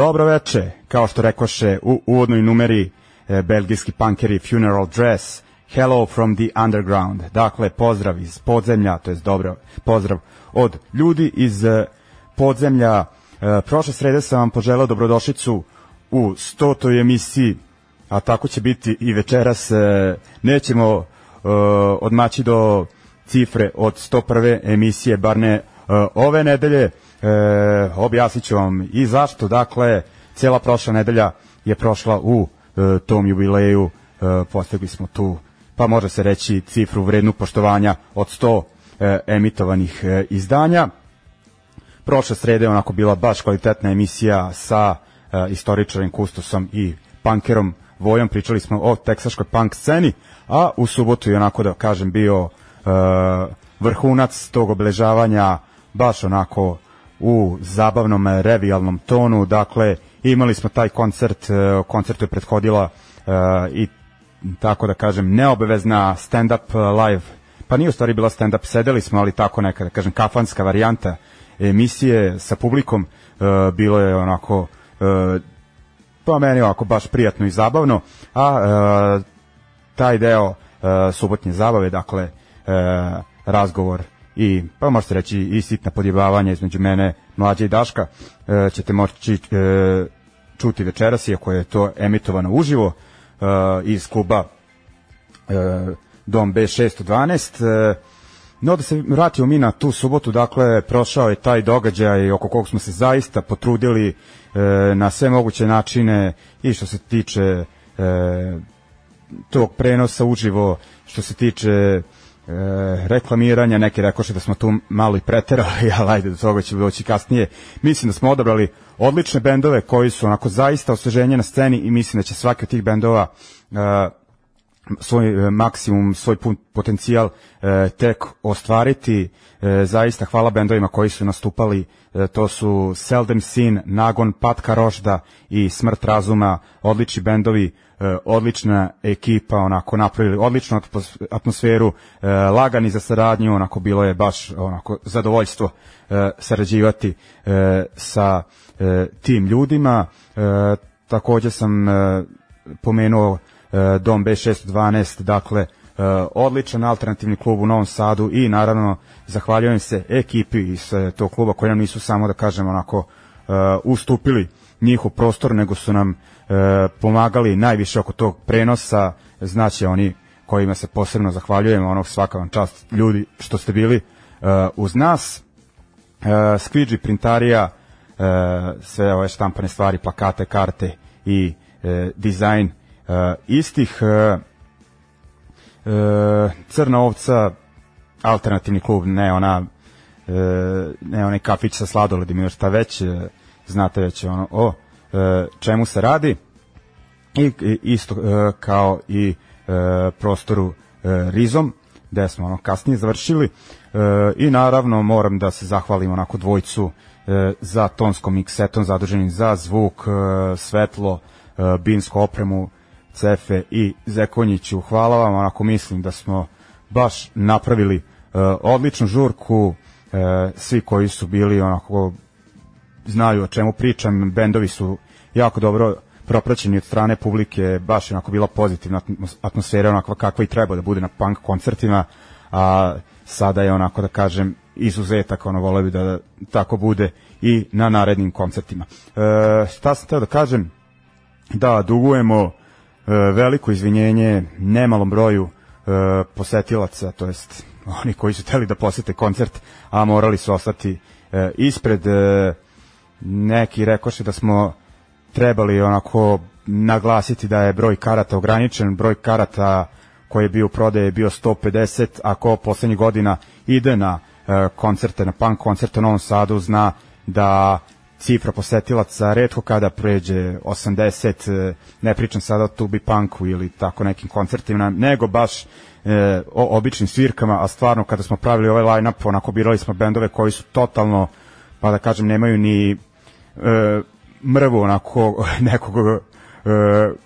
Dobro veče, kao što rekoše u uvodnoj numeri e, belgijski punkeri Funeral Dress, Hello from the Underground. Dakle, pozdrav iz podzemlja, to je dobro, pozdrav od ljudi iz e, podzemlja. E, prošle srede sam vam poželao dobrodošlicu u 100. emisiji, a tako će biti i večeras. E, nećemo e, odmaći do cifre od 101. emisije, bar ne e, ove nedelje E, objasnit ću vam i zašto. Dakle, cijela prošla nedelja je prošla u e, tom jubileju. E, postigli smo tu, pa može se reći, cifru vrednu poštovanja od 100 e, emitovanih e, izdanja. Prošle srede je onako bila baš kvalitetna emisija sa e, istoričarim Kustosom i punkerom Vojom. Pričali smo o teksaškoj punk sceni, a u subotu je onako da kažem bio e, vrhunac tog obeležavanja baš onako u zabavnom revijalnom tonu, dakle imali smo taj koncert, e, koncertu je prethodila uh, i tako da kažem neobavezna stand-up live, pa nije u stvari bila stand-up, sedeli smo, ali tako neka da kažem kafanska varijanta emisije sa publikom, bilo je onako pa meni ovako baš prijatno i zabavno, a taj deo subotnje zabave, dakle razgovor i pa možete reći i sitna podjebavanja između mene, mlađe i Daška. E, ćete moći e, čuti večeras, iako je to emitovano uživo e, iz kluba e, Dom B612 e, No da se vratimo mi na tu subotu, dakle prošao je taj događaj oko kog smo se zaista potrudili e, na sve moguće načine i što se tiče e, tog prenosa uživo, što se tiče e, reklamiranja, neki rekoše da smo tu malo i preterali, ali ajde do toga će doći kasnije. Mislim da smo odabrali odlične bendove koji su onako zaista osveženje na sceni i mislim da će svaki od tih bendova e, svoj e, maksimum, svoj pun potencijal e, tek ostvariti. E, zaista hvala bendovima koji su nastupali E, to su Seldom Sin, Nagon, Patka Rožda i Smrt razuma, odlični bendovi, e, odlična ekipa, onako napravili odličnu atmosferu, e, lagani za saradnju, onako bilo je baš onako zadovoljstvo sarađivati sa tim ljudima. Takođe sam pomenuo Dom B612, dakle odličan alternativni klub u Novom Sadu i naravno zahvaljujem se ekipi iz tog kluba koji nam nisu samo da kažem onako ustupili njihov prostor, nego su nam pomagali najviše oko tog prenosa, znači oni kojima se posebno zahvaljujem, onog svaka vam čast ljudi što ste bili uz nas. Skviđi printarija, sve ove štampane stvari, plakate, karte i dizajn istih e, Crna ovca, alternativni klub, ne ona e, ne onaj kafić sa sladoledima, još šta već, e, znate već ono, o e, čemu se radi i, isto e, kao i e, prostoru e, Rizom, gde smo ono kasnije završili e, i naravno moram da se zahvalim onako dvojcu e, za tonskom miksetom zaduženim za zvuk, e, svetlo, e, binsku opremu, Cefe i Zekonjiću. Hvala vam, onako mislim da smo baš napravili odličnu žurku, svi koji su bili onako znaju o čemu pričam, bendovi su jako dobro propraćeni od strane publike, baš onako bila pozitivna atmosfera, onako kakva i treba da bude na punk koncertima, a sada je onako da kažem izuzetak, ono vole bi da tako bude i na narednim koncertima. E, šta sam teo da kažem? Da, dugujemo E, veliko izvinjenje nemalom broju e, posetilaca, to jest oni koji su teli da posete koncert, a morali su ostati e, ispred. Neki rekoše da smo trebali onako naglasiti da je broj karata ograničen, broj karata koji je bio u prodaje je bio 150, a ko poslednjih godina ide na koncerte, na punk koncerte u Novom Sadu, zna da cifra posetilaca redko kada pređe 80, e, ne pričam sada o Tubi Punku ili tako nekim koncertima, nego baš e, o običnim svirkama, a stvarno kada smo pravili ovaj line-up, onako birali smo bendove koji su totalno, pa da kažem, nemaju ni e, mrvu onako nekog e,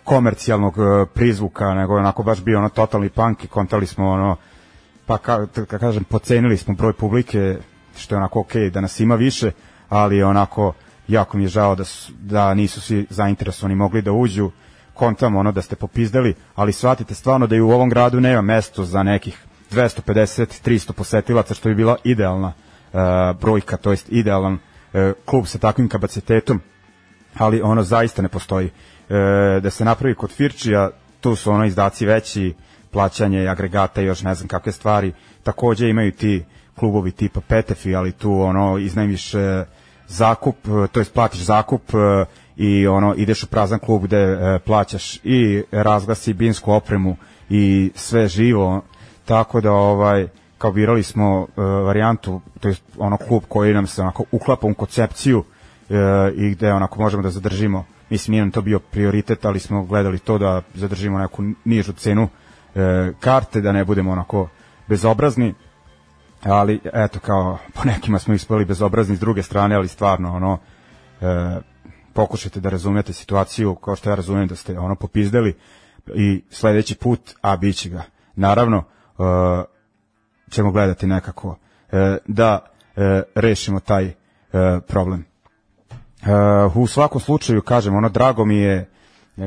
komercijalnog e, prizvuka, nego onako baš bio ono totalni punk i kontali smo ono, pa ka, ka kažem, pocenili smo broj publike, što je onako okej okay, da nas ima više, ali onako jako mi je žao da, su, da nisu svi zainteresovani mogli da uđu, kontam ono da ste popizdali, ali shvatite stvarno da i u ovom gradu nema mesto za nekih 250-300 posetilaca, što bi bila idealna uh, brojka, to jest idealan uh, klub sa takvim kapacitetom, ali ono zaista ne postoji. Uh, da se napravi kod Firčija, tu su ono izdaci veći, plaćanje agregata i još ne znam kakve stvari. Takođe imaju ti klubovi tipa Petefi, ali tu ono iznajmiš uh, zakup, to jest platiš zakup e, i ono ideš u prazan klub gde e, plaćaš i razglasi binsku opremu i sve živo tako da ovaj kao birali smo uh, varijantu to jest ono klub koji nam se onako uklapa u koncepciju uh, i gde onako možemo da zadržimo mislim nije nam to bio prioritet ali smo gledali to da zadržimo neku nižu cenu uh, karte da ne budemo onako bezobrazni ali eto kao po nekima smo ispali bezobrazni s druge strane, ali stvarno ono e, pokušajte da razumete situaciju kao što ja razumem da ste ono popizdeli i sledeći put, a bit će ga. Naravno, e, ćemo gledati nekako e, da e, rešimo taj e, problem. U svakom slučaju, kažem, ono, drago mi je,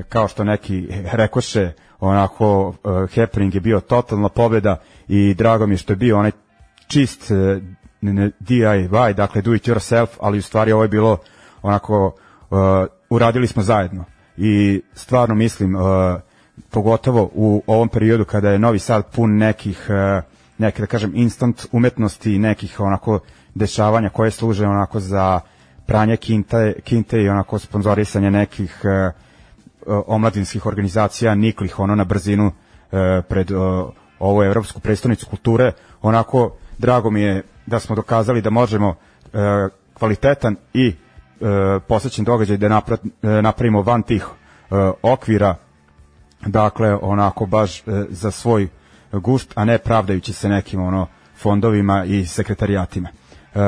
kao što neki rekoše, onako, happening je bio totalna pobjeda i drago mi je što je bio onaj čist DIY, dakle do it yourself, ali u stvari ovo je bilo onako uh, uradili smo zajedno i stvarno mislim uh, pogotovo u ovom periodu kada je Novi Sad pun nekih uh, neke da kažem instant umetnosti nekih onako dešavanja koje služe onako za pranje kinte, kinte i onako sponzorisanje nekih uh, omladinskih organizacija niklih ono na brzinu uh, pred uh, ovu evropsku predstavnicu kulture. Onako drago mi je da smo dokazali da možemo e, kvalitetan i e, posvećen događaj da napra, napravimo van tih e, okvira. Dakle onako baš e, za svoj gust a ne pravdajući se nekim ono fondovima i sekretarijatima. E,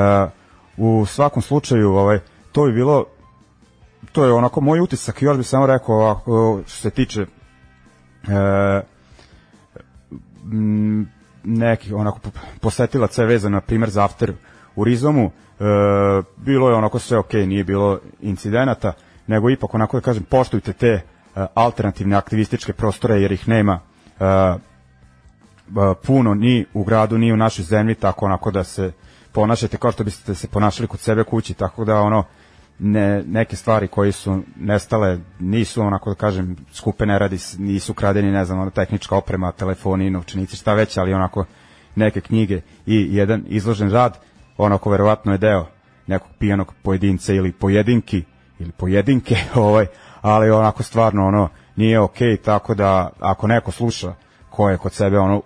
u svakom slučaju ovaj to bi bilo to je onako moj utisak još bih samo rekao ovako što se tiče e, nekih onako posetilaca je vezano na primjer za after u Rizomu e, bilo je onako sve ok, nije bilo incidenata nego ipak onako da kažem poštujte te e, alternativne aktivističke prostore jer ih nema e, puno ni u gradu ni u našoj zemlji tako onako da se ponašate kao što biste se ponašali kod sebe kući tako da ono ne, neke stvari koji su nestale nisu onako da kažem skupe ne radi nisu kradeni ne znam ono, tehnička oprema telefoni novčanici šta već ali onako neke knjige i jedan izložen rad onako verovatno je deo nekog pijanog pojedinca ili pojedinki ili pojedinke ovaj ali onako stvarno ono nije okej okay, tako da ako neko sluša ko je kod sebe ono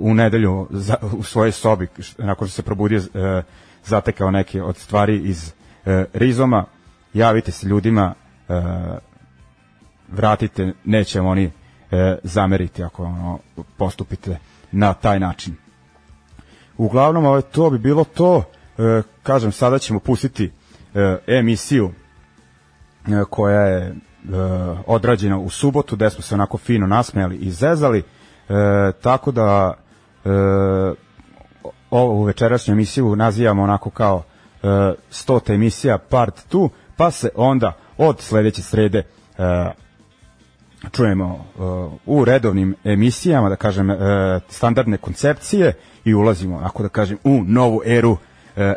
u nedelju za, u svojoj sobi nakon što se probudio e, zatekao neke od stvari iz e, rizoma javite se ljudima e, vratite neće oni e, zameriti ako ono, postupite na taj način. Uglavnom ovaj, to bi bilo to e, kažem sada ćemo pustiti e, emisiju e, koja je e, odrađena u subotu gde smo se onako fino nasmejali i zezali E, tako da e, ovu večerašnju emisiju nazivamo onako kao e, stota emisija part 2, pa se onda od sledeće srede e, čujemo uh, u redovnim emisijama, da kažem, uh, standardne koncepcije i ulazimo, ako da kažem, u novu eru uh,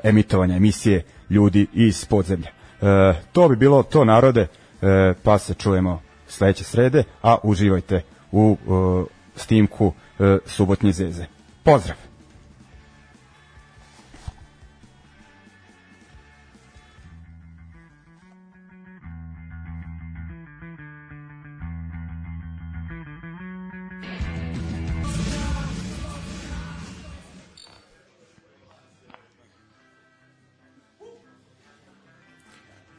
emitovanja emisije ljudi iz podzemlja. Uh, to bi bilo to narode, uh, pa se čujemo sledeće srede, a uživajte u uh, snimku e, Subotnje zeze. Pozdrav!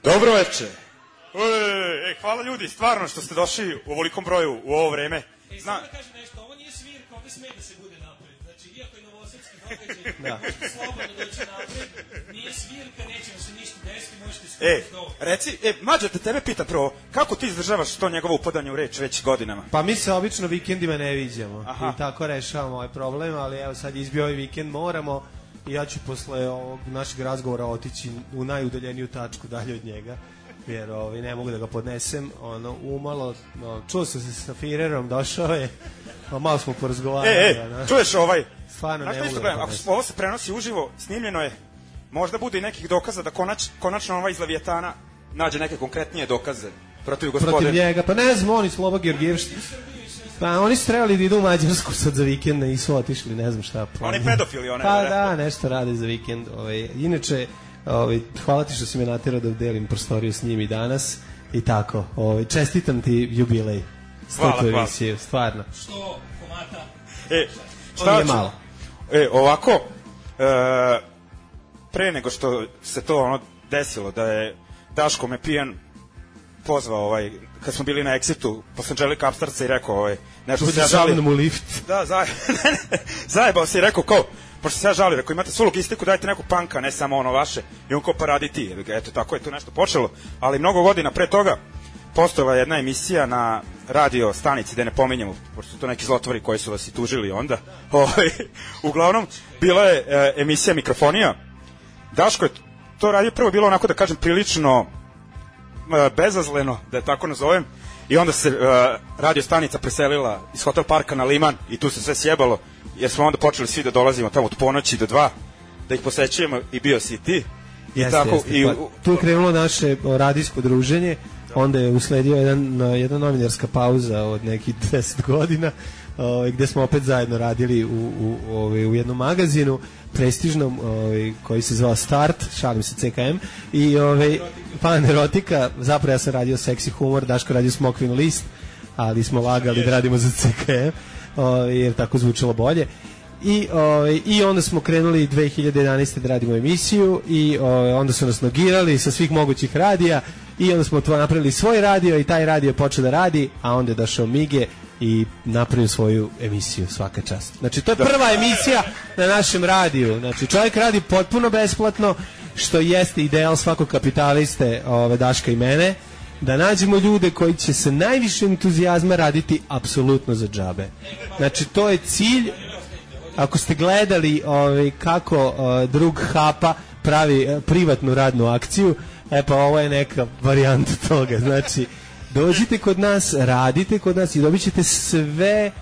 Dobro veče. E, hvala ljudi, stvarno što ste došli u ovolikom broju u ovo vreme. E, Zna... da kažem nešto, ovo nije svirka, ovde sme da se bude napred. Znači, iako je novosadski događaj, da. slobodno doći napred, nije svirka, nećemo se ništa desiti, možete e, reci, e, Mađo, da tebe pita prvo, kako ti izdržavaš to njegovo upadanje u reč već godinama? Pa mi se obično vikendima ne viđamo Aha. i tako rešavamo ovaj problem, ali evo sad izbio ovaj vikend, moramo i ja ću posle ovog našeg razgovora otići u najudaljeniju tačku dalje od njega jer ovaj, ne mogu da ga podnesem, ono, umalo, no, čuo sam se sa Firerom, došao je, pa malo smo porazgovarali. E, e, no. čuješ ovaj, Stvarno ne mogu da Ako ovo se prenosi uživo, snimljeno je, možda bude i nekih dokaza da konač, konačno ovaj iz Levijetana nađe neke konkretnije dokaze protiv gospodina. Protiv njega, pa ne znam, oni Sloba Georgijevšti. Pa oni su trebali da idu u Mađarsku sad za vikend, nisu otišli, ne znam šta. Pa. Oni pedofili, one. Pa da, nešto rade za vikend. Ovaj. Inače, Ovaj hvala ti što si me naterao da delim prostoriju s njim i danas i tako. Ovaj čestitam ti jubilej. Hvala, hvala. Emisiju, stvarno. Što komata? E, šta je malo. E, ovako, e, pre nego što se to ono desilo da je Daško me pijan pozvao ovaj kad smo bili na Exitu posle Angelica Upstartsa i rekao ovaj nešto se ja žalim u lift. Da, zaj, zajebao se i rekao kao pošto se ja žalio, rekao imate svu logistiku, dajte neku panka, ne samo ono vaše, i on kao pa radi ti, eto tako je to nešto počelo, ali mnogo godina pre toga postojala jedna emisija na radio stanici, da ne pominjemo, pošto su to neki zlotvori koji su vas i tužili onda, ovaj, uglavnom, bila je e, emisija Mikrofonija, Daško je to radio prvo bilo onako da kažem prilično e, bezazleno, da je tako nazovem, i onda se uh, radio stanica preselila iz hotel parka na Liman i tu se sve sjebalo jer smo onda počeli svi da dolazimo tamo od ponoći do dva, da ih posećujemo i bio si ti. I jeste, tako, jeste. i, pa, tu je krenulo naše radijsko druženje, onda je usledio jedan, jedna novinarska pauza od nekih 10 godina, ovaj, gde smo opet zajedno radili u, u, ovaj, u jednom magazinu prestižnom ovaj, koji se zvao Start, šalim se CKM i ovaj, pan erotika, zapravo ja sam radio seksi humor, Daško radio Smokvin list, ali smo lagali da radimo za CKM jer tako zvučalo bolje. I, ovaj, I onda smo krenuli 2011. da radimo emisiju i ovaj, onda su nas nogirali sa svih mogućih radija i onda smo to napravili svoj radio i taj radio počeo da radi, a onda je došao Mige i napravio svoju emisiju svaka čast. Znači to je prva emisija na našem radiju. Znači čovjek radi potpuno besplatno što jeste ideal svakog kapitaliste, ove Daška i mene da nađemo ljude koji će se najviše entuzijazma raditi apsolutno za džabe. Znači to je cilj ako ste gledali ovaj, kako uh, drug Hapa pravi uh, privatnu radnu akciju, e pa ovo je neka varijanta toga. Znači, dođite kod nas, radite kod nas i dobit ćete sve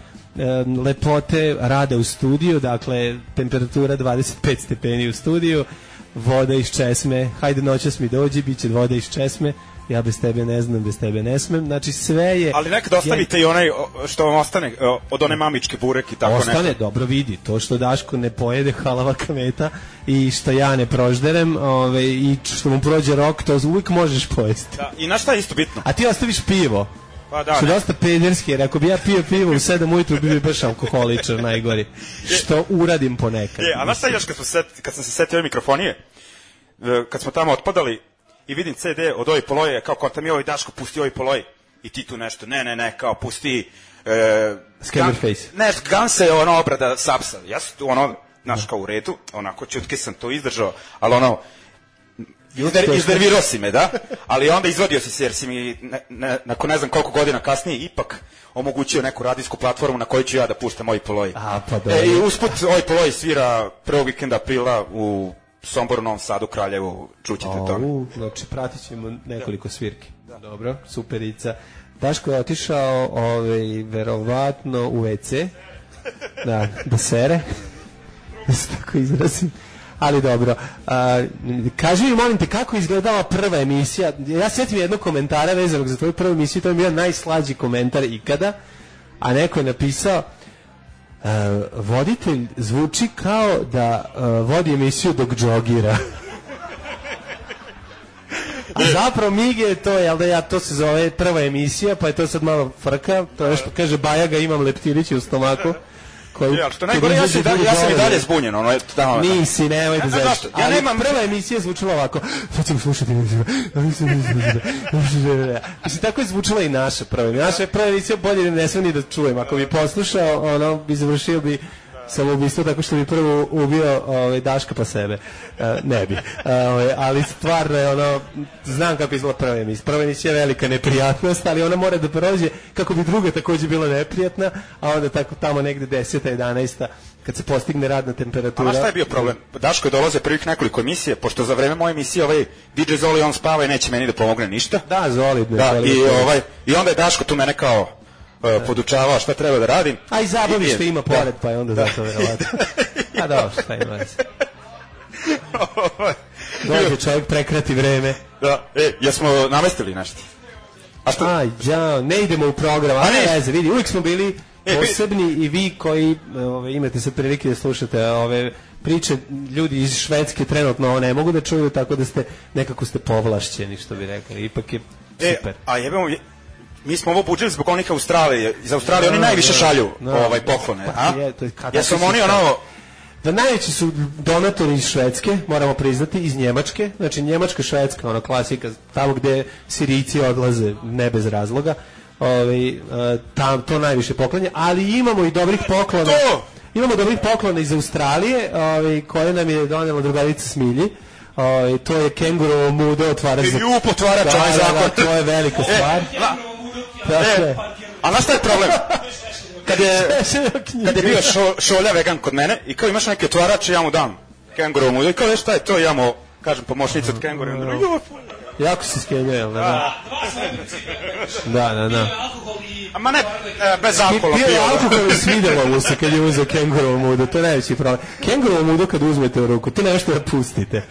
lepote rada u studiju, dakle, temperatura 25 stepeni u studiju, voda iz česme, hajde noćas mi dođi, bit će voda iz česme, ja bez tebe ne znam, bez tebe ne smem. Znači sve je Ali nekad ostavite i onaj što vam ostane od one mamičke burek i tako Ostane, nešto. dobro vidi, to što Daško ne pojede halava kameta i što ja ne prožderem ove, i što mu prođe rok, to uvijek možeš pojesti. Da, I na šta je isto bitno? A ti ostaviš pivo. Pa da, što je dosta pederski, jer ako bi ja pio pivo u 7 ujutru, bi bi baš alkoholičar najgori. Što uradim ponekad. Je, a znaš šta još kad, smo set, kad sam se setio mikrofonije, e, kad smo tamo otpadali i vidim CD od ovih poloje, kao tam je ovaj Daško pusti ovaj poloj i ti tu nešto, ne, ne, ne, kao pusti e, Scammerface. Ne, Guns je ono obrada Sapsa. Ja sam tu ono, znaš, kao u redu, onako čutke sam to izdržao, ali ono, Izner, iznervirao si me, da? Ali onda izvadio si se, jer si mi, ne, ne, nakon ne znam koliko godina kasnije, ipak omogućio neku radijsku platformu na kojoj ću ja da puštam ovaj poloj. A, pa dobro. E, I usput ovaj poloj svira prvog vikenda aprila u Somboru, Novom Sadu, Kraljevu, čućete to. Znači pratit ćemo nekoliko svirki. Dobro, superica. Daško je otišao ovaj, verovatno u WC. Da, da sere. Da se tako izrazim. Ali dobro a, kaži mi molim te kako je izgledala prva emisija? Ja sjetim jednog komentara vezanog za tvoju prvu emisiju to je bio najslađi komentar ikada a neko je napisao voditelj zvuči kao da uh, vodi emisiju dok džogira. A zapravo Mige to je, da ja, to se zove prva emisija, pa je to sad malo frka, to je što kaže Bajaga, imam leptiriće u stomaku. Koji, ali što najgore, ja, sam, dalje- ja sam i dalje zbunjen, ono, eto, da, Nisi, nemoj da Ne znam zezaš. zašto, ja Ali nemam- prva emisija zvučala ovako. Sad ćemo slušati. Mislim, tako je zvučala i naša prva. Naša prva emisija bolje ne sve ni da čujem. Ako bi poslušao, ono, bi završio bi samoubistvo tako što bi prvo ubio ovaj, Daška pa sebe. E, ne bi. Ovaj, ali stvarno je ono, znam kako izgleda prva emisija. Prva emisija je velika neprijatnost, ali ona mora da prođe kako bi druga takođe bila neprijatna, a onda tako tamo negde 10. 11. kad se postigne radna A temperatura. znaš šta je bio problem? Daško je dolaze prvih nekoliko emisije, pošto za vreme moje emisije ovaj DJ Zoli on spava i neće meni da pomogne ništa. Da, Zoli. Da, Zoli i, ovaj, i onda je Daško tu mene kao podučavao šta treba da radim. A i zabavište ima pored, pa je onda zato verovatno. A dobro, šta ima veze. Dođe čovjek prekrati vreme. da, e, jesmo namestili nešto. A što? Aj, đao, ne idemo u program, a ne veze, vidi, uvijek smo bili E, posebni i vi koji ove, imate sad prilike da slušate ove priče, ljudi iz Švedske trenutno ne mogu da čuju, tako da ste, nekako ste povlašćeni, što bi rekli, ipak je E, super. a jebemo, je- mi smo ovo budžili zbog onih Australije. Iz Australije oni Da, najviše da, šalju da. ovaj poklone, Pa a? je, to je Jesu oni ono, Da najveći su donatori iz Švedske, moramo priznati, iz Njemačke, znači Njemačka, Švedska, ono klasika, tamo gde Sirijci odlaze ne bez razloga, ovaj, e, tam, to najviše poklanja, ali imamo i dobrih poklona. To! Imamo dobrih poklona iz Australije, ovaj, koje nam je donela drugarica Smilji. Ovaj, to je kengurovo mudo otvarač za... Ju, potvarač, da, ovaj zakon. da, to je velika stvar. Dakle, a znaš šta je problem? Kad je, kad je bio šo, šolja vegan kod mene i kao imaš neki otvarač ja mu dam kenguru mu i kao "E, šta je to ja mu kažem pomoćnica od kenguru i onda "Ju, jako se skenjuje, jel da? Da, da, da. da. A ma ne, e, bez alkohola Pio pio. alkohol i svidelo mu se kad je uzeo kengurovo mudo, to je najveći problem. Kengurovo mudo kad uzmete u ruku, to ne nešto da pustite.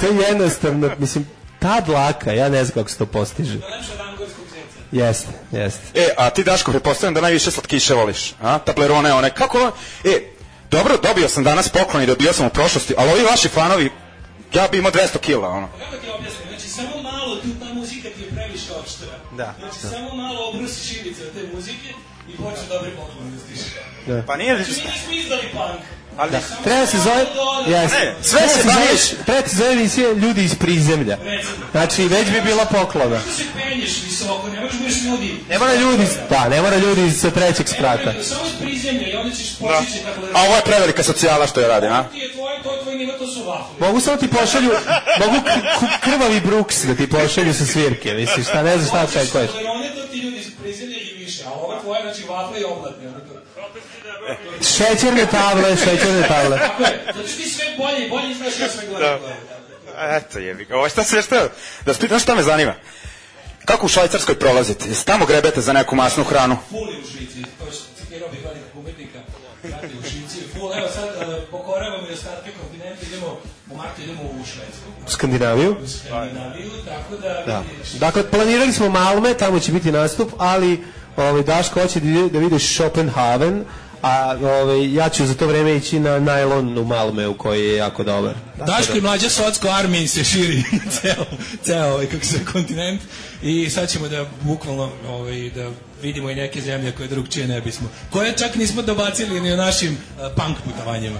To je jednostavno, mislim, ta dlaka, ja ne znam kako se to postiže. Zeca. Jeste, jeste. E, a ti Daško, pretpostavljam da najviše slatkiše voliš, a? Tablerone, one, kako, e, dobro, dobio sam danas poklon i dobio sam u prošlosti, ali ovi vaši fanovi, ja bi imao 200 kila, ono. Kako ti objasnim? Znači, samo malo tu ta muzika ti je previše oštra. Da. Znači, samo malo obrusi šibice od te muzike i počne dobri poklon da stiže. Pa nije, Znači, mi nismo izdali punk. Ali Da. Treba da se zove... Yes. Ne, sve Treba se da baviš- Treba da se zove emisija Ljudi iz prizemlja. Znači, već bi bila poklona. Što se penješ visoko, ne možeš budeš ljudi. Ne mora ljudi, da, ne mora ljudi sa trećeg sprata. Samo iz prizemlja i onda ćeš Da. postići tako da... A ovo je prevelika socijala što ja radim, a? Ti je tvoj, to je tvoj nivo, to su vafle. Mogu samo ti pošalju, mogu krvavi Brooks da ti pošalju sa svirke, misliš, šta ne znaš šta očekuješ. One to ti ljudi iz prizemlja i više, a ova tvoja, znači vafle i oblatne. Šećerne table, šećerne table. Tako je, zato što ti sve bolje i bolje izgledaš ja sve gore. Da. Eto jebi ga. Ovo šta sve šta? Da spitam znaš šta me zanima. Kako u Švajcarskoj prolazite? Jeste tamo grebete za neku masnu hranu? Je u Švici, to što citirao bih velikog umetnika. Dakle, u Švici ful, evo sad uh, pokoravamo i ostatke kontinenta, idemo, u martu idemo u Švedsku, Skandinaviju. u Skandinaviju, tako da, Da. Dakle, planirali smo Malme, tamo će biti nastup, ali ovaj, Daško hoće da, da vidi Schopenhaven, a ovaj, ja ću za to vreme ići na Nylon u Malme, u koji je jako dobar. Daško i mlađa socko armiji se širi ceo, ceo ovaj, kako se kontinent i sad ćemo da bukvalno ovaj, da vidimo i neke zemlje koje drugčije ne bismo. Koje čak nismo dobacili ni u našim uh, punk putovanjima.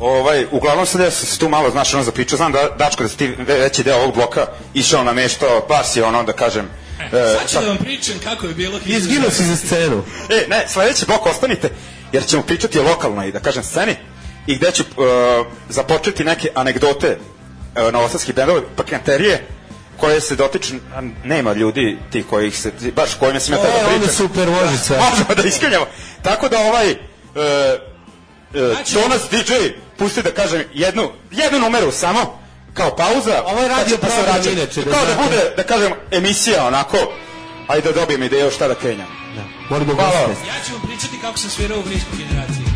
Ovaj, uglavnom sad ja sam se tu malo, znaš, ono zapričao, znam da, Dačko, da si ti veći deo ovog bloka išao na mešto, pa si ono, da kažem, E, sad ću da vam pričam kako je bilo... Izginuo si za scenu. E, ne, sledeći blok ostanite, jer ćemo pričati o lokalnoj, da kažem, sceni i gde ću uh, započeti neke anegdote uh, novosadskih bendova, pakenterije, koje se dotiču, nema ljudi ti kojih se, baš kojima sam ja E, tada onda pričam. super, može sve. Možemo da iskenjamo. Tako da ovaj, uh, uh, Znači- Jonas DJ, pusti da kažem jednu, jednu numeru samo, kao pauza. Ovo je radio pa pa se inače, da Kao da bude, da kažem, emisija onako, ajde da dobijem ideju šta da kenjam. Moramo Hvala vam. goste. Ja ću vam pričati kako sam svirao u vriskoj generaciji.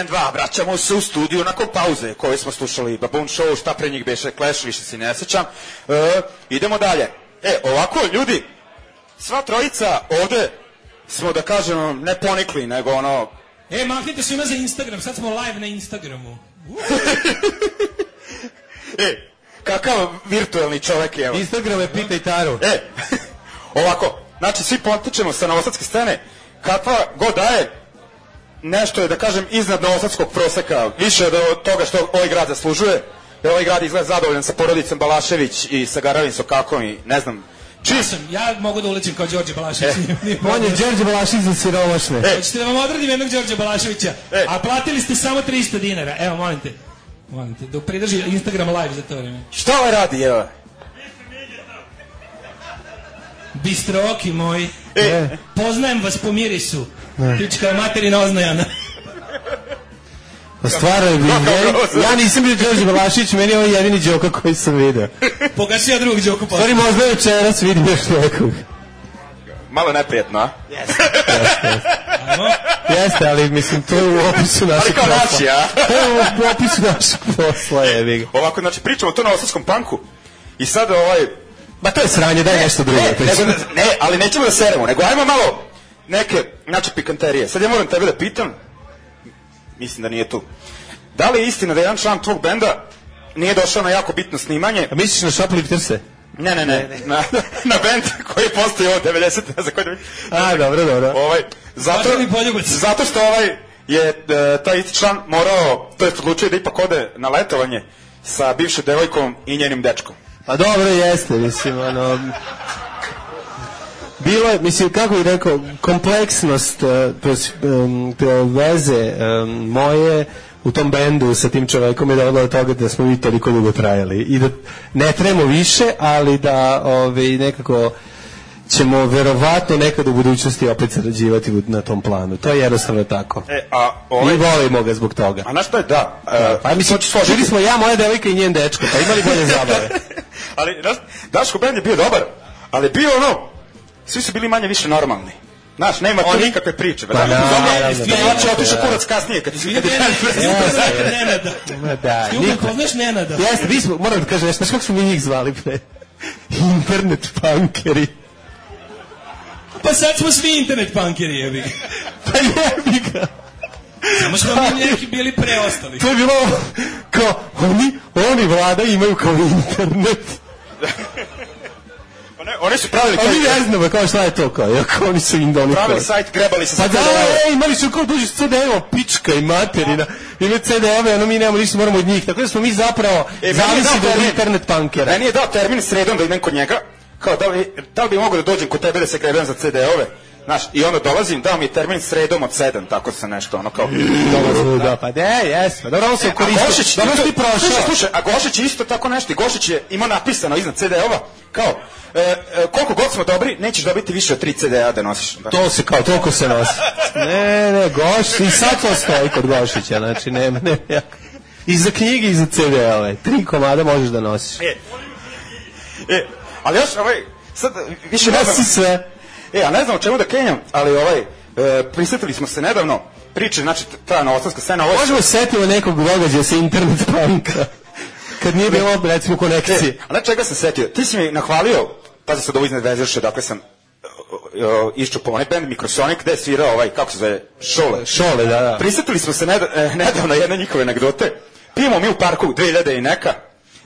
1, 2, 1, 2, vraćamo se u studiju nakon pauze koje smo slušali Baboon Show, šta pre njih beše Clash, više se ne sećam. E, idemo dalje. E, ovako, ljudi, sva trojica ovde smo, da kažemo, ne ponikli, nego ono... E, mahnite svima za Instagram, sad smo live na Instagramu. e, kakav virtuelni čovek je, evo. Instagram je pita i taru. E, ovako, znači svi potičemo sa novosadske scene, kakva god daje, nešto je, da kažem, iznad novosadskog proseka, više od toga što ovaj grad zaslužuje, jer ovaj grad izgleda zadovoljan sa porodicom Balašević i sa Garavim Sokakom i ne znam, Čiji sam? Ja mogu da uličim kao Đorđe Balašević. E. On je Đorđe Balašević za siromašne. E. Hoćete da vam odradim jednog Đorđe Balaševića? E. A platili ste samo 300 dinara. Evo, molim te. Molim te, dok pridrži Instagram live za to vreme. Šta ovaj radi, evo? Bistroki moji. E. Poznajem vas po mirisu. Ne. Pička materina oznajana. Pa stvarno je ja nisam bio Đorđe Balašić, meni je ovo jedini Đoka koji sam video. Pogasi ja drugog Đoku posle. Stvari možda večeras vidim još nekog. Malo neprijatno, a? Jeste. Jeste, jeste. ali mislim, to je u opisu našeg posla. Ali kao naši, a? To je u opisu našeg posla, je ga. Ovako, znači, pričamo to na osavskom panku i sad ovaj... Ma to je sranje, daj nešto drugo. Ne, nego, ne, ali nećemo da seremo, nego ajmo malo neke, znači, pikanterije. Sad ja moram tebe da pitam, mislim da nije tu. Da li je istina da jedan član tvog benda nije došao na jako bitno snimanje? A misliš na Shoplifterse? Ne, ne, ne, na, na bend koji postoji ovo 90. za koji da A, dobro, dobro. Ovaj, zato, zato što ovaj je e, taj isti član morao, to je odlučio da ipak ode na letovanje sa bivšom devojkom i njenim dečkom. Pa dobro jeste, mislim, ono, bilo je, mislim, kako bih rekao, kompleksnost um, veze um, moje u tom bendu sa tim čovekom je dovela do toga da smo mi toliko dugo trajali i da ne trebamo više, ali da ovaj, nekako ćemo verovatno nekad u budućnosti opet sarađivati na tom planu. To je jednostavno tako. E, a ovaj... Mi volimo ga zbog toga. A na što je da? Uh, pa mislim, žili smo ja, moja devojka i njen dečko, pa imali bolje zabave. ali, Daško bend je bio dobar, ali bio ono, svi su bili manje više normalni. Znaš, nema tu nikakve priče. Pa da, da, da, da, otišao kurac kasnije kad ti ti Nenada. Ma da. Niko poznaš Nenada. Jeste, vi smo moram da kažem nešto, kako smo mi njih zvali pre? Internet punkeri. Pa sad smo svi internet punkeri, jebi ga. Pa jebi ga. Samo smo mi neki bili preostali. To je bilo kao, oni, oni vlada imaju kao internet. Pa ne, oni su pravili... A mi ne znamo kao šta je to kao, jako oni su indoni. Pravili sajt, grebali se pa da, e, imali su kao dođe CD-evo, pička i materina. Ima CD-ove, ono mi nemamo ništa, moramo od njih. Tako da smo mi zapravo e, zavisi od internet punkera. Meni je dao termin sredom da idem kod njega, kao da li, da li bi mogo da dođem kod tebe da se grebem za CD-ove? Znaš, i onda dolazim, dao mi je termin sredom od 7, tako se nešto, ono kao... Dolazim, da, pa de, jes, pa dobro, on se koristio. Gošić, dobro ti prošao. Slušaj, slušaj, a Gošić je isto tako nešto, Gošić je imao napisano iznad CD-ova, kao, e, e, koliko god smo dobri, nećeš dobiti više od 3 CD-a da nosiš. Da. To se kao, toliko se nosi. ne, ne, Goš, i sad to stoji kod Gošića, znači, nema, ne, I za knjige i za CD-ove, tri komada možeš da nosiš. E, e ali još, ovaj, sad, više ne znam. sve. E, a ne znam o čemu da kenjam, ali ovaj, e, prisetili smo se nedavno priče, znači ta novosadska scena... Ovaj... Možemo setimo nekog događaja sa internet panka. Kad nije bilo, recimo, konekcije. E, a na čega sam setio? Ti si mi nahvalio, pazi se da ovo iznad vezirše, dakle sam iščupao onaj band Microsonic gde je svirao ovaj, kako se zove, Šole. Šole, da, da. Prisetili smo se nedavno jedne njihove anegdote. Pijemo mi u parku 2000 i neka,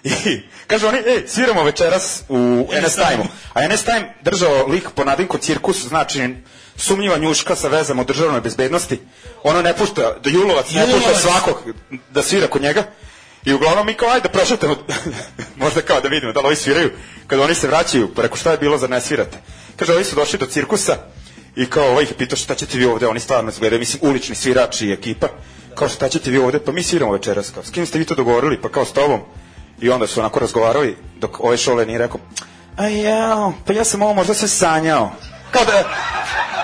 I kažu oni, ej, sviramo večeras u NS Time-u. A NS Time držao lik po nadinku cirkus, znači sumnjiva njuška sa vezama o državnoj bezbednosti. Ono ne pušta, da Julovac ne pušta svakog da svira kod njega. I uglavnom mi kao, ajde, prošetamo, možda kao da vidimo da li ovi sviraju. Kad oni se vraćaju, preko šta je bilo za ne svirate. Kaže, ovi su došli do cirkusa i kao ovaj ih pitao šta ćete vi ovde, oni stvarno izgledaju, mislim, ulični svirači i ekipa. Kao šta ćete vi ovde, pa mi sviramo večeras. Kao, s kim ste vi to dogovorili? Pa kao s tobom. I onda su onako razgovarali, dok ovaj šole nije rekao, a ja, pa ja sam ovo možda se sanjao. Kao da,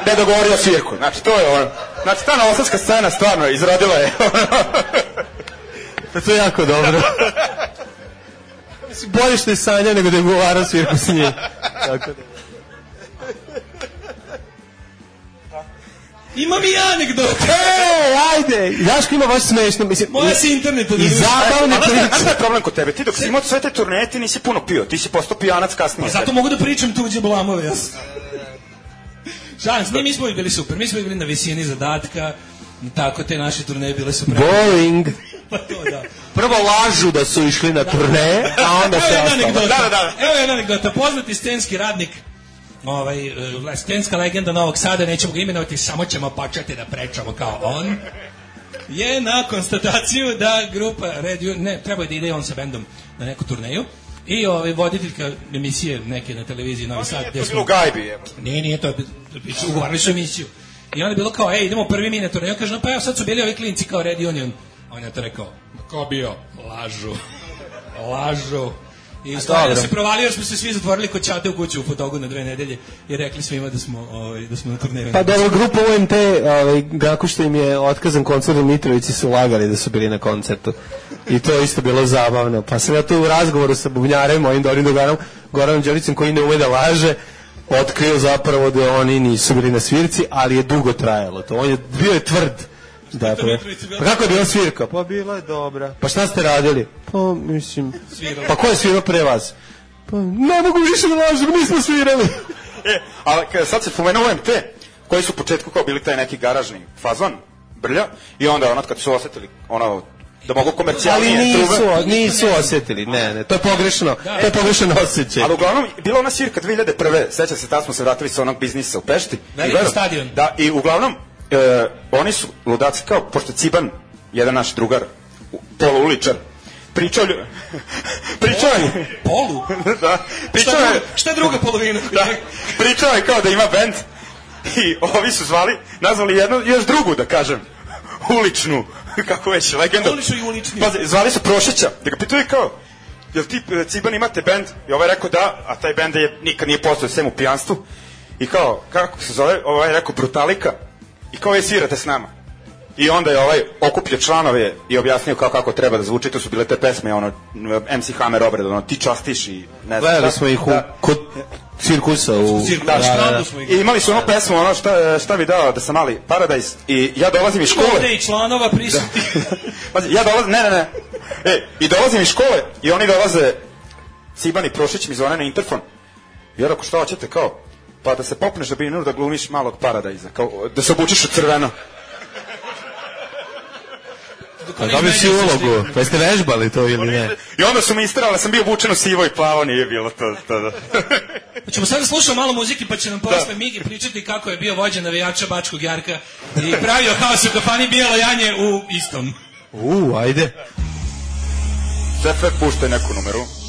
da je dogovorio svirku. Znači, to je ono, znači, ta novosadska scena stvarno izrodila je. pa to je jako dobro. Bolje što je sanja nego da je govarao svirku s njim. Tako da. Imam i anegdote. E, ajde, Daško ima baš smešno, mislim. Moja se internet I zabavne Ali znaš šta je- znaš priče. problem kod tebe? Ti dok si imao sve te turneje, ti nisi puno pio. Ti si postao pijanac kasnije. Pa zato mogu da pričam tuđe blamove, ja. Šalim se, mi smo bili super, mi smo bili na visini zadatka, tako te naše turneje bile su pre... Bowling. Pa to, da. Prvo lažu da su išli na turne, a onda Evo se jedna ostalo. anegdota. Da, da, da. Evo jedna anegdota. Poznati scenski radnik ovaj, scenska legenda Novog Sada, nećemo ga imenovati, samo ćemo početi da prečamo kao on, je na konstataciju da grupa Red Union, ne, treba je da ide on sa bendom na neku turneju, i ovaj, voditeljka emisije neke na televiziji Novi Sad, To gde je smo... bilo u gajbi, evo. Nije, nije, to je, ugovarali su emisiju. I onda je bilo kao, ej, idemo prvi mi na turneju. Kaže, no pa evo sad su bili ovi klinci kao Red Union. On je to rekao, "Ma ko bio? Lažu. Lažu. I stvari da dobro. se provalio jer smo se svi zatvorili kod Čate u kuću u fotogu na dve nedelje i rekli svima da smo, ovaj, da smo na turneju. Pa dobro, grupa UMT, ovaj, kako što im je otkazan koncert u Mitrovici, su lagali da su bili na koncertu. I to je isto bilo zabavno. Pa sam ja tu u razgovoru sa bubnjarem, mojim dobrim drugarom, Goranom Đoricem, koji ne ume da laže, otkrio zapravo da oni nisu bili na svirci, ali je dugo trajalo to. On je bio je tvrd. Mitrovica bila pa kako je bila svirka? Pa bila je dobra. Pa šta ste radili? Pa mislim, Svirali. pa ko je svirao pre vas? Pa ne mogu više da lažem, nismo svirali. E, ali kada sad se pomenuo UMT, koji su u početku kao bili taj neki garažni fazon, brlja, i onda ono kad su osetili ono da mogu Ali komercijalnije nisu, trube. nisu osjetili, ne, ne, to je pogrešno, to je pogrešan osjećaj. Ali uglavnom, bila ona svirka 2001. Seća se, tad smo se vratili sa onog biznisa u Pešti. Veliki gledam- stadion. Da, i uglavnom, e, oni su ludaci kao, pošto Ciban, jedan naš drugar, u- poluuličar, pričao lju... pričao je... Polu? da, pričao Šta, je... druga, šta druga polovina? Da, pričao je kao da ima bend i ovi su zvali, nazvali jednu, još drugu da kažem, uličnu, kako već, legendu. Uličnu i uličniju. Pazi, zvali su Prošeća, da ga pitaju kao, jel ti Ciban imate bend? I ovaj je rekao da, a taj bend je nikad nije postao sem u pijanstvu. I kao, kako se zove? Ovaj je rekao Brutalika. I kao je svirate s nama. I onda je ovaj okupio članove i objasnio kao kako treba da zvuči, to su bile te pesme, ono, MC Hammer obrad, ono, ti častiš i ne znam. Gledali smo ih u, Da. kod cirkusa u... Cirkus, Da, da, da. smo ih. I imali su ono pesmu, ono šta, šta bi dao da sam mali Paradise i ja dolazim iz škole. Ovde i članova prisutni. Pazi, ja dolazim, ne, ne, ne. E, i dolazim iz škole i oni dolaze Ciban i Prošić mi zvone na interfon. I ja rekao, šta hoćete, kao, pa da se popneš da bi da glumiš malog paradajza, kao, da se obučeš u crveno. Pa dobio si ulogu, pa jeste vežbali to ili ne? I onda su mi istrali, sam bio obučen u sivo i plavo, nije bilo to. to da. Ćemo sada slušati malo muzike pa će nam posle Migi pričati kako je bio vođa navijača Bačkog Jarka i pravio haos u kafani Bijelo Janje u istom. U, ajde. Sve sve puštaj neku numeru.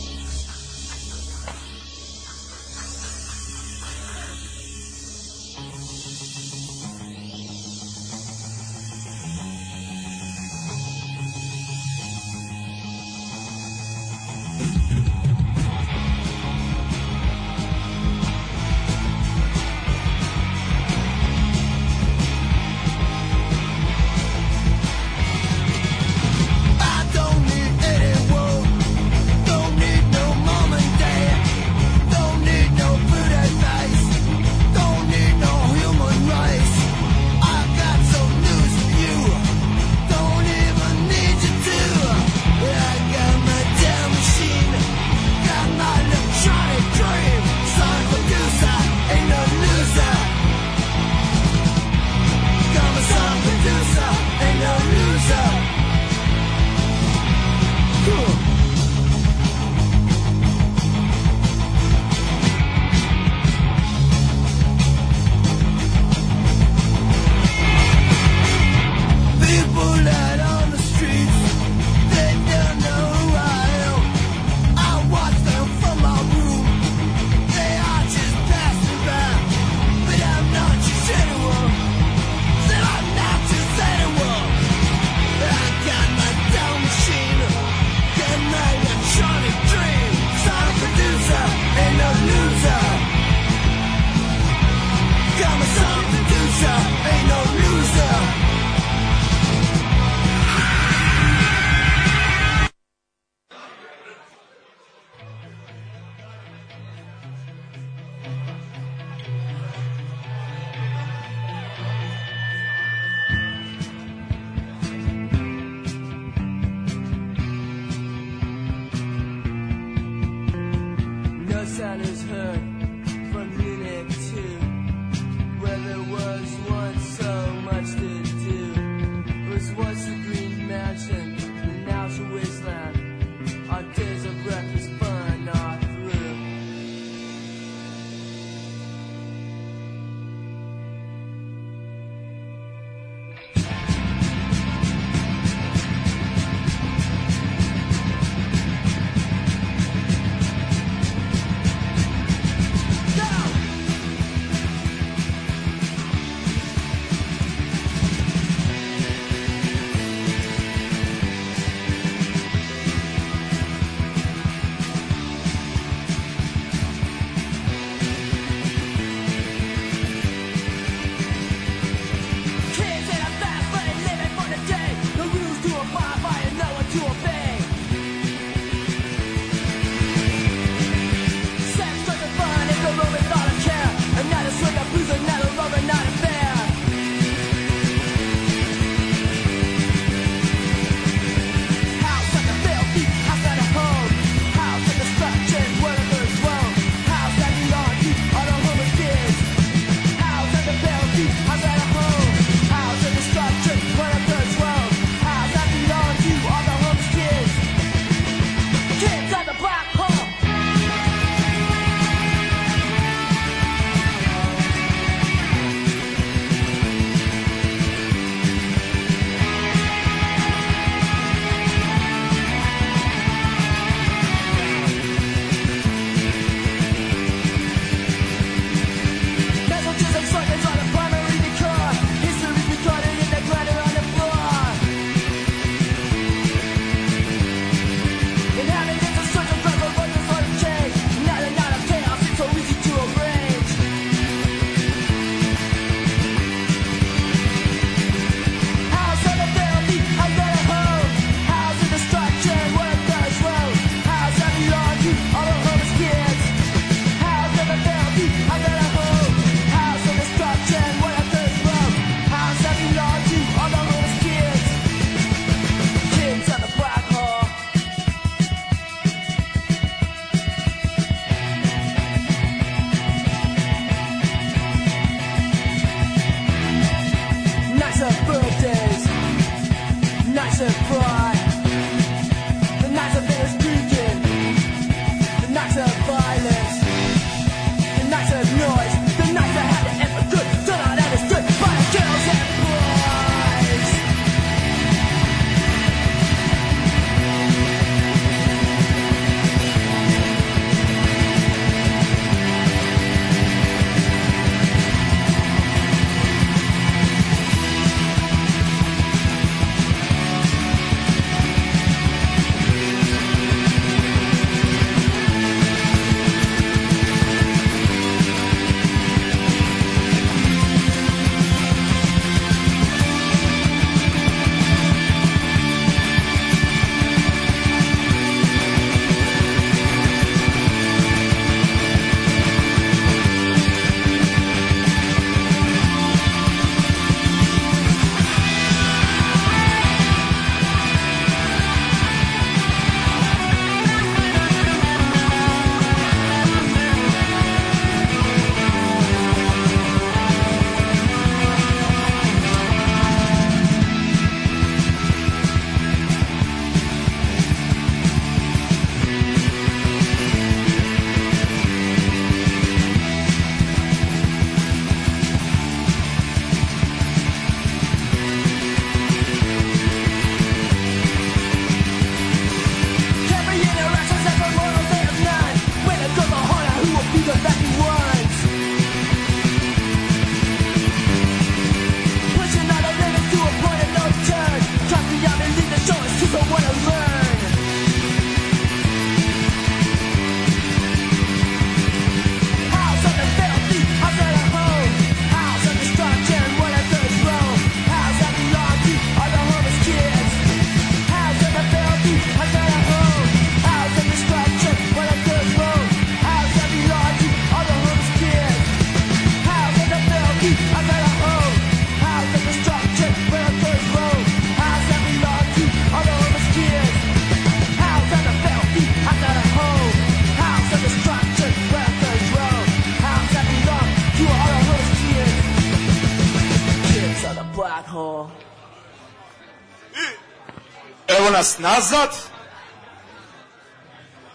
Nas nazad.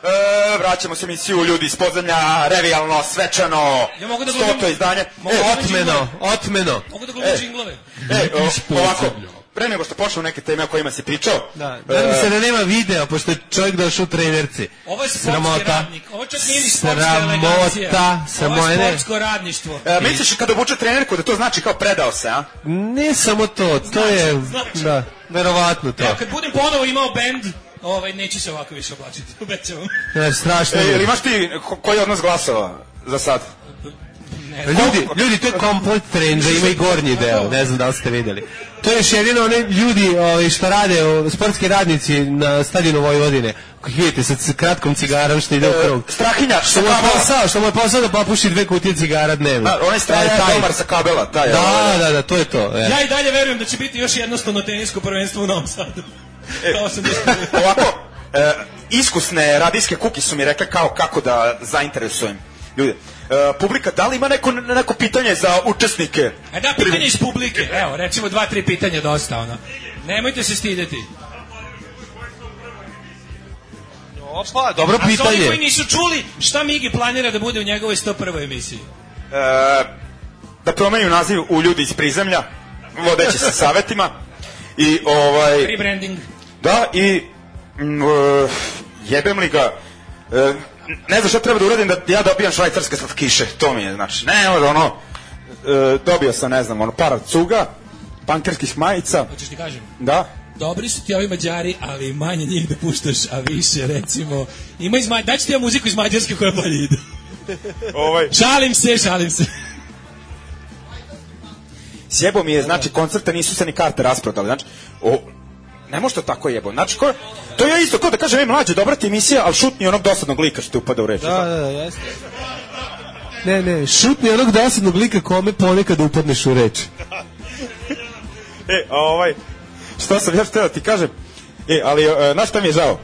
E, vraćamo se emisiju ljudi iz podzemlja, revijalno, svečano, Ja mogu da stoto izdanje. mogu E, da Otmeno, otmeno. Mogu da glumim E. džinglove. e, o, ovako, pre nego što počnemo neke teme o kojima si pričao, Da, nadam e, se da nema videa, pošto je čovjek došao u trenerci. Ovo je sportski radnik. Ovo čak nije ni sportska Sramota, elegancija. sramota, Ovo je ne. sportsko radništvo. e, misliš kada obuče trenerku da to znači kao predao se, a? Ne samo to, to je, znači. da, verovatno to. Evo, kad budem ponovo imao bend, ovaj, neće se ovako više oblačiti. Obećavam. Ne, strašno. E, ili imaš ti ko- koji je odnos glasova za sad? Ne. Ljudi, ljudi, to je komplet trendža, ima i gornji deo, ne znam da li ste videli. To je još jedino one ljudi ovaj, što rade, o, sportski radnici na stadionu Vojvodine, ih vidite sa kratkom cigarom što ide u krug. Strahinja, Što mu je posao, što mu je posao da popuši dve kutije cigara dnevno. Da, onaj strahinja E, taj. Delmar sa kabela, taj. Da, ovaj. da, da, to je to. E. Ja i dalje verujem da će biti još jednostavno tenisko prvenstvo u Novom Sadu. E, ovako, e, iskusne radijske kuki su mi rekle kao kako da zainteresujem ljude. E, publika, da li ima neko, neko pitanje za učesnike? E da, pitanje iz publike. Evo, recimo dva, tri pitanja dosta, ono. Nemojte se stideti. Opa, dobro A za oni koji pitanje. nisu čuli, šta Migi planira da bude u njegovoj 101. emisiji? E, da promenim naziv u ljudi iz prizemlja, vodeći se savetima. I ovaj... Rebranding. Da, i mm, e, jebem li ga, e, ne znam šta treba da uradim da ja dobijam švajcarske slatkiše, to mi je, znači, ne, ono, ono, e, dobio sam, ne znam, ono, par cuga, pankerskih majica, Hoćeš ti kažem? da, Dobri su ti ovi Mađari, ali manje njih da puštaš, a više, recimo... Ima iz Mađarske, daću ti ja muziku iz Mađarske koja bolje ide. ovaj, Šalim se, šalim se. sjebo mi je, znači, koncerta nisu se ni karte rasprodali, znači, o, ne može to tako jebo, znači, ko, to je isto, ko da kažem, ej, mlađe, dobra ti emisija, ali šutni onog dosadnog lika što ti upada u reč. Da, da, da, jeste. Ne, ne, šutni onog dosadnog lika kome ponekad upadneš u reč. E, a ovaj, što sam još htio da ti kažem, e, ali, e, znaš šta mi je žao?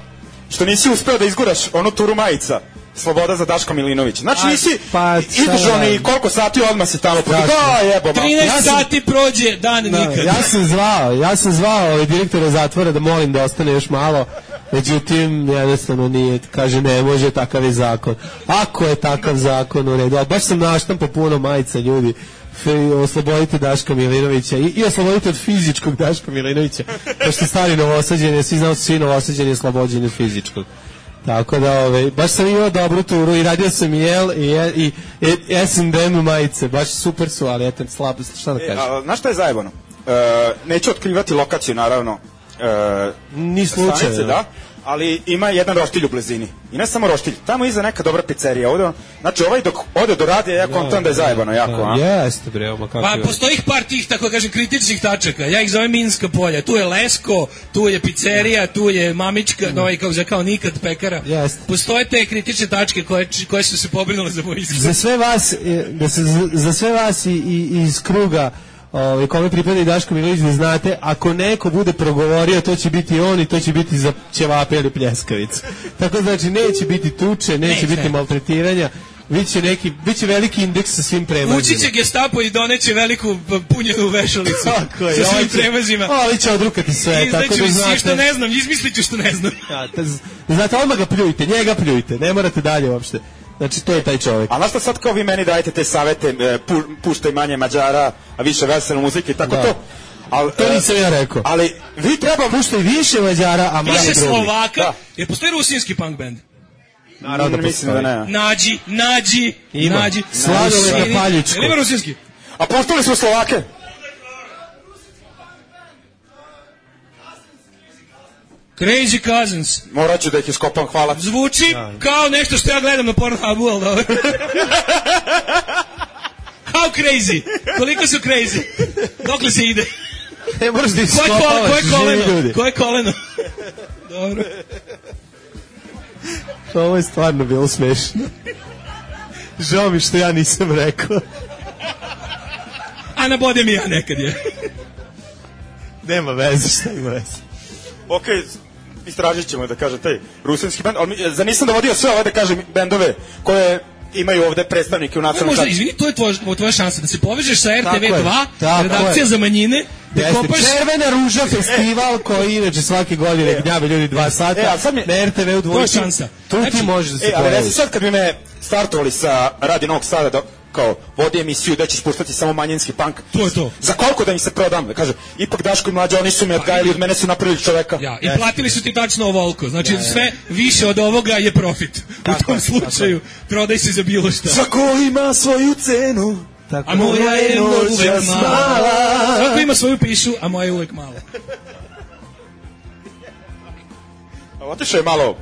Što nisi uspeo da izguraš onu turu majica, Sloboda za Daško Milinović. Znači nisi pa, izdržao šta da- ni koliko sati odmah se tamo podi. Strašno. Da, jebo, ma. 13 Ja sam- sati prođe, dan Da, nikad. ja sam zvao, ja sam zvao ovaj direktora zatvora da molim da ostane još malo. Međutim, jednostavno nije, kaže ne može, takav je zakon. Ako je takav zakon u redu, a baš sam naštampo puno majica ljudi, oslobodite Daška Milinovića i, i oslobodite od fizičkog Daška Milinovića, pošto stari novosađeni, svi znamo svi novosađeni oslobođeni od fizičkog. Tako da, ovaj, baš sam imao dobru turu i radio sam i L i, i, i S&M majice, baš super su, ali eto, slabo, šta da E, kažem. a, znaš šta je zajebano? E, neću otkrivati lokaciju, naravno. E, Ni slučaj, stanice, da. Da. Ali ima jedan roštilj u blizini. I ne samo roštilj, tamo iza neka dobra pizzerija. Ovde, znači ovaj dok ode do radija, ja kontam da je zajebano jako, a? Jeste bre, ma kako Pa je. postoji ih par tih, tako kažem, kritičnih tačaka. Ja ih zovem Minska polja. Tu je Lesko, tu je pizzerija, tu je Mamička, no i kako kao nikad pekara. Jeste. Postoje te kritične tačke koje, koje su se pobrinule za moj izgled. Za sve vas, e, da se, za sve vas i, i iz kruga ovaj, kome pripada i Daško Milović da znate, ako neko bude progovorio, to će biti on i to će biti za ćevape ili pljeskavicu. Tako znači, neće biti tuče, neće, Neće. biti maltretiranja, biće, neki, biće veliki indeks sa svim premazima. Ući će gestapo i doneće veliku punjenu vešalicu Tako je, sa svim premazima. Ovaj će odrukati sve, tako Izdaću da znate. što ne znam, izmislit ću što ne znam. Ja, znate, odmah ga pljujte, njega pljujte, ne morate dalje uopšte. Znači, to je taj čovjek. A znaš šta sad kao vi meni dajete te savete, e, pu, puštaj manje Mađara, a više veselu muzike i tako Da. to? Al, To e, nisam ja rekao. Ali vi treba... Puštaj više Mađara, a manje Više. Slovaka, Da. jer postoji rusinski punk band. Naravno da mislim da ne. Nađi, nađi, Ima. nađi. Sladoled na Ili- Paljičku. ili Ima rusinski? A postali su Slovake? Crazy Cousins. Morat ću da ih iskopam, hvala. Zvuči kao nešto što ja gledam na Pornhubu, ali dobro. How crazy? Koliko su crazy? Dokle se ide? Ne moraš da iskopavaš koje koleno? Koje koleno? Dobro. Ovo je stvarno bilo smešno. Žao mi što ja nisam rekao. A nabode mi ja nekad je. Nema veze, šta ima veze. Ok, istražit ćemo da kaže taj rusinski band, ali mi- za nisam dovodio sve ove da kažem bendove koje imaju ovde predstavnike u nacionalnom možda, izvini, to je tvoja, tvoja šansa da se povežeš sa Tako je, RTV2, tako redakcija je. za manjine da Jeste, kopaš... Červena ruža festival koji inače svake godine gnjave ljudi dva sata. E, a sad mi- na RTV u To je dvojici. šansa. Tu ti Znači, možeš da se E, ali pojaviš. sad kad bi me startovali sa Radi Novog Sada da kao vodi emisiju da ćeš puštati samo manjinski punk. To je to. Za koliko da im se prodam? Da kaže, ipak Daško i mlađa, oni su me odgajali, od mene su napravili čoveka. Ja, i platili su ti tačno ovoliko. Znači, sve više od ovoga je profit. U tom slučaju, prodaj se za bilo šta. Svako ima svoju cenu. Tako, A moja je uvek mala. Svako ima svoju pišu, a moja je uvek mala. Otišao je malo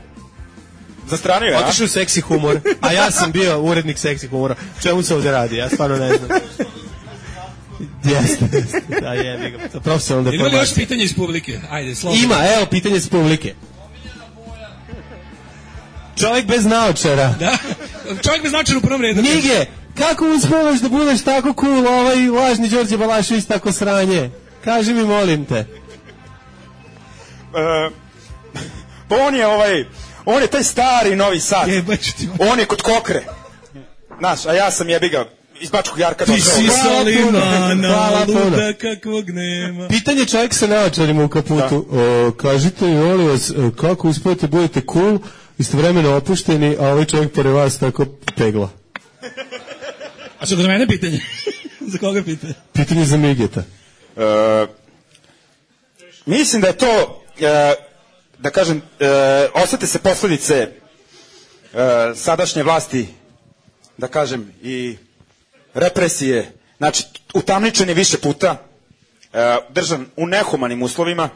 zastranio, ja? Otišao u seksi humor, a ja sam bio urednik seksi humora. Čemu se ovde radi? Ja stvarno ne znam. Jeste, jeste. Da, jebi ga. Profesionalna Ima li još deformacija. pitanja iz publike? Ajde, slobodno. Ima, evo, pitanje s publike. Čovjek bez naočara. Da? Čovjek bez značaja u prvom redu. Knjige, kako uspevaš da budeš tako cool, ovaj lažni Đorđe Balašević tako sranje? Kaži mi, molim te. E, pa on je ovaj, on je taj stari Novi Sad. On je kod kokre. Znaš, a ja sam jebiga iz Bačkog Jarka Ti došao. si Salimana, luda kakvog nema. Pitanje čovjek sa naočarima u kaputu. O, kažite mi, molim vas, e, kako uspijete budete cool, istovremeno opušteni, a ovaj čovjek pored vas tako pegla. A što za mene pitanje? za koga pitanje? Pitanje za Migeta. E, mislim da je to, e, da kažem, e, osete se posledice e, sadašnje vlasti, da kažem, i represije. Znači, utamničen je više puta, e, držan u nehumanim uslovima,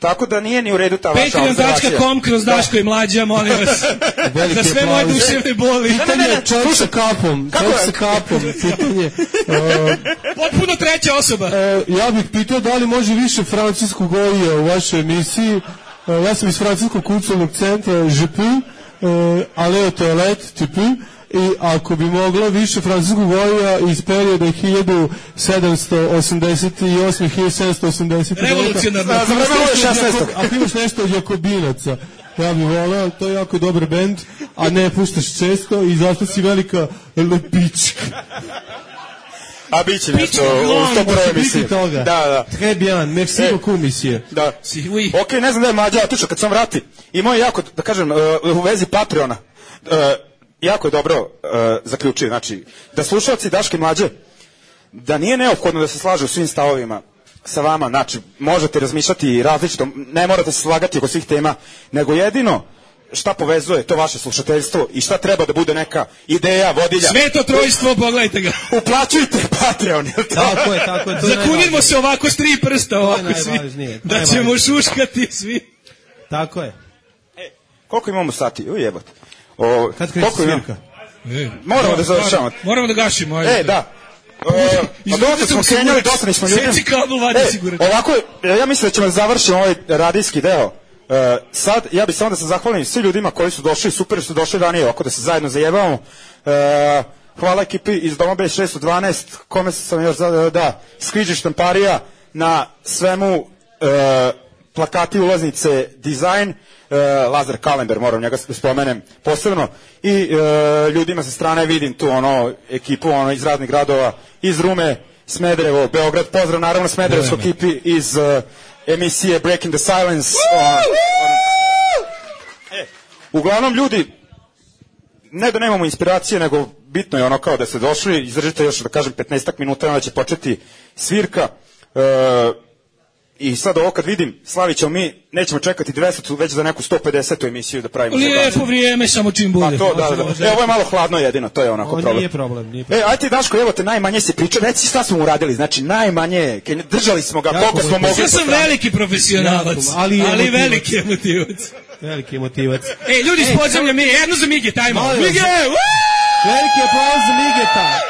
tako da nije ni u redu ta vaša observacija. Patreon.com kroz Daško i mlađa, molim vas. Za sve moje duševne boli. Pitanje je čovjek sa kapom. Kako Čovjek je? sa kapom. Pitanje. o, Potpuno treća osoba. e, ja bih pitao da li može više francuskog goja u vašoj emisiji. E, ja sam iz francuskog kulturnog centra JP, e, ale au toilet, TP, i ako bi moglo više francuskog goja iz perioda 1788-1789. Revolucionarno. Za vreme Ako imaš nešto od 16. Jakob- Ako imaš nešto od Jakobinaca, ja bih voleo, to je jako dobar bend, a ne puštaš često i zato si velika lepička. A bit će nešto u emisije. toga. Da, da. Très bien, merci E. beaucoup, monsieur. Da. Si, oui. Ok, ne znam da je mlađa otišao kad sam vrati. Imao je jako, da kažem, uh, u vezi Patreona. Uh, jako je dobro uh, zaključio. Znači, da slušalci Daške mlađe, da nije neophodno da se slažu u svim stavovima sa vama, znači, možete razmišljati različito, ne morate se slagati oko svih tema, nego jedino šta povezuje to vaše slušateljstvo i šta treba da bude neka ideja, vodilja. Sveto trojstvo, pogledajte ga. Uplaćujte Patreon, jel to? Tako je, tako je. To je Zakunimo se ovako s tri prsta, ovako svi. najvažnije, Da ćemo šuškati svi. Tako je. Koliko imamo sati? U jebote. O, Kad kreće svirka? E, Moramo da završavamo. Moramo da gašimo. ajde. E, da. E, pa dosta smo se u krenjali, dosta nismo ljudima. Seci kabel, vadi E, sigurač. Ovako, e, ja mislim da ćemo da završimo ovaj radijski deo. E, sad, ja bih samo da se zahvalim svim ljudima koji su došli, super su došli ranije, ovako da se zajedno zajebamo. E, hvala ekipi iz Doma B612, kome sam još, za- da, Skriđe Štamparija, na svemu e, plakati ulaznice, dizajn, e, Lazar Kalender, moram njega da spomenem posebno, i e, ljudima sa strane vidim tu ono ekipu ono, iz raznih gradova, iz Rume, Smederevo, Beograd, pozdrav naravno Smederevskoj ekipi iz e, emisije Breaking the Silence. ono, E, uglavnom ljudi, ne da nemamo inspiracije, nego bitno je ono kao da ste došli, izdržite još da kažem 15 minuta, onda će početi svirka. E, I sad ovo kad vidim, Slavića, mi nećemo čekati 200, već za neku 150. emisiju da pravimo Lijepo vrijeme, samo čim bude. Pa to, da, da. E, ovo je malo hladno jedino, to je onako Ovo problem. nije problem, nije problem. E, ajde ti Daško, evo te najmanje si pričao, reci šta smo uradili, znači najmanje, držali smo ga, koliko smo mogli. Ja sam veliki profesionalac, ali, ali emotivac. veliki emotivac. Veliki emotivac. Ej, ljudi iz podzemlja, mi jedno za Mige, tajmo. Mige! Veliki aplauz za Migeta.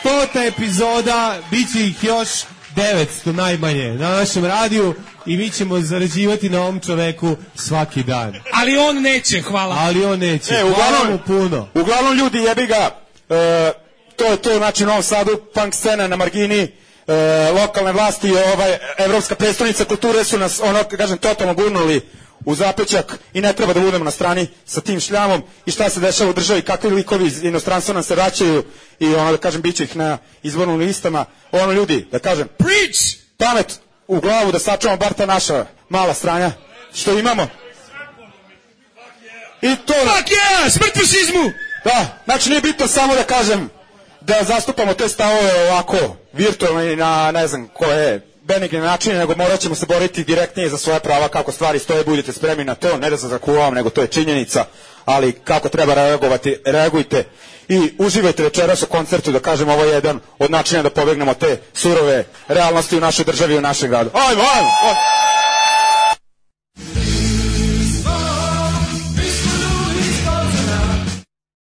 Stota epizoda, bit će ih još 900 najmanje na našem radiju i mi ćemo zarađivati na ovom čoveku svaki dan. Ali on neće, hvala. Ali on neće. E, Hvala uglavnom, mu puno. uglavnom ljudi jebi ga, e, to je to, znači u Novom Sadu, punk scena na margini, e, lokalne vlasti, ovaj, evropska predstavnica kulture su nas, ono, kažem, totalno gurnuli u zapećak i ne treba da budemo na strani sa tim šljamom i šta se dešava u državi, kakvi likovi iz inostranstva nam se vraćaju i ono, da kažem, bit će ih na izbornim listama. Ono, ljudi, da kažem, Preach! pamet u glavu da sačuvamo bar ta naša mala stranja što imamo. I to... Fuck yeah! Smrt fašizmu! Da, znači nije bitno samo da kažem da zastupamo te stavove ovako virtualno i na ne znam koje benigne načine, nego morat ćemo se boriti direktnije za svoje prava kako stvari stoje, budite spremni na to, ne da se zakuvam, nego to je činjenica, ali kako treba reagovati, reagujte i uživajte večeras u koncertu, da kažem ovo je jedan od načina da pobegnemo te surove realnosti u našoj državi i u našem gradu. Ajmo, ajmo! ajmo.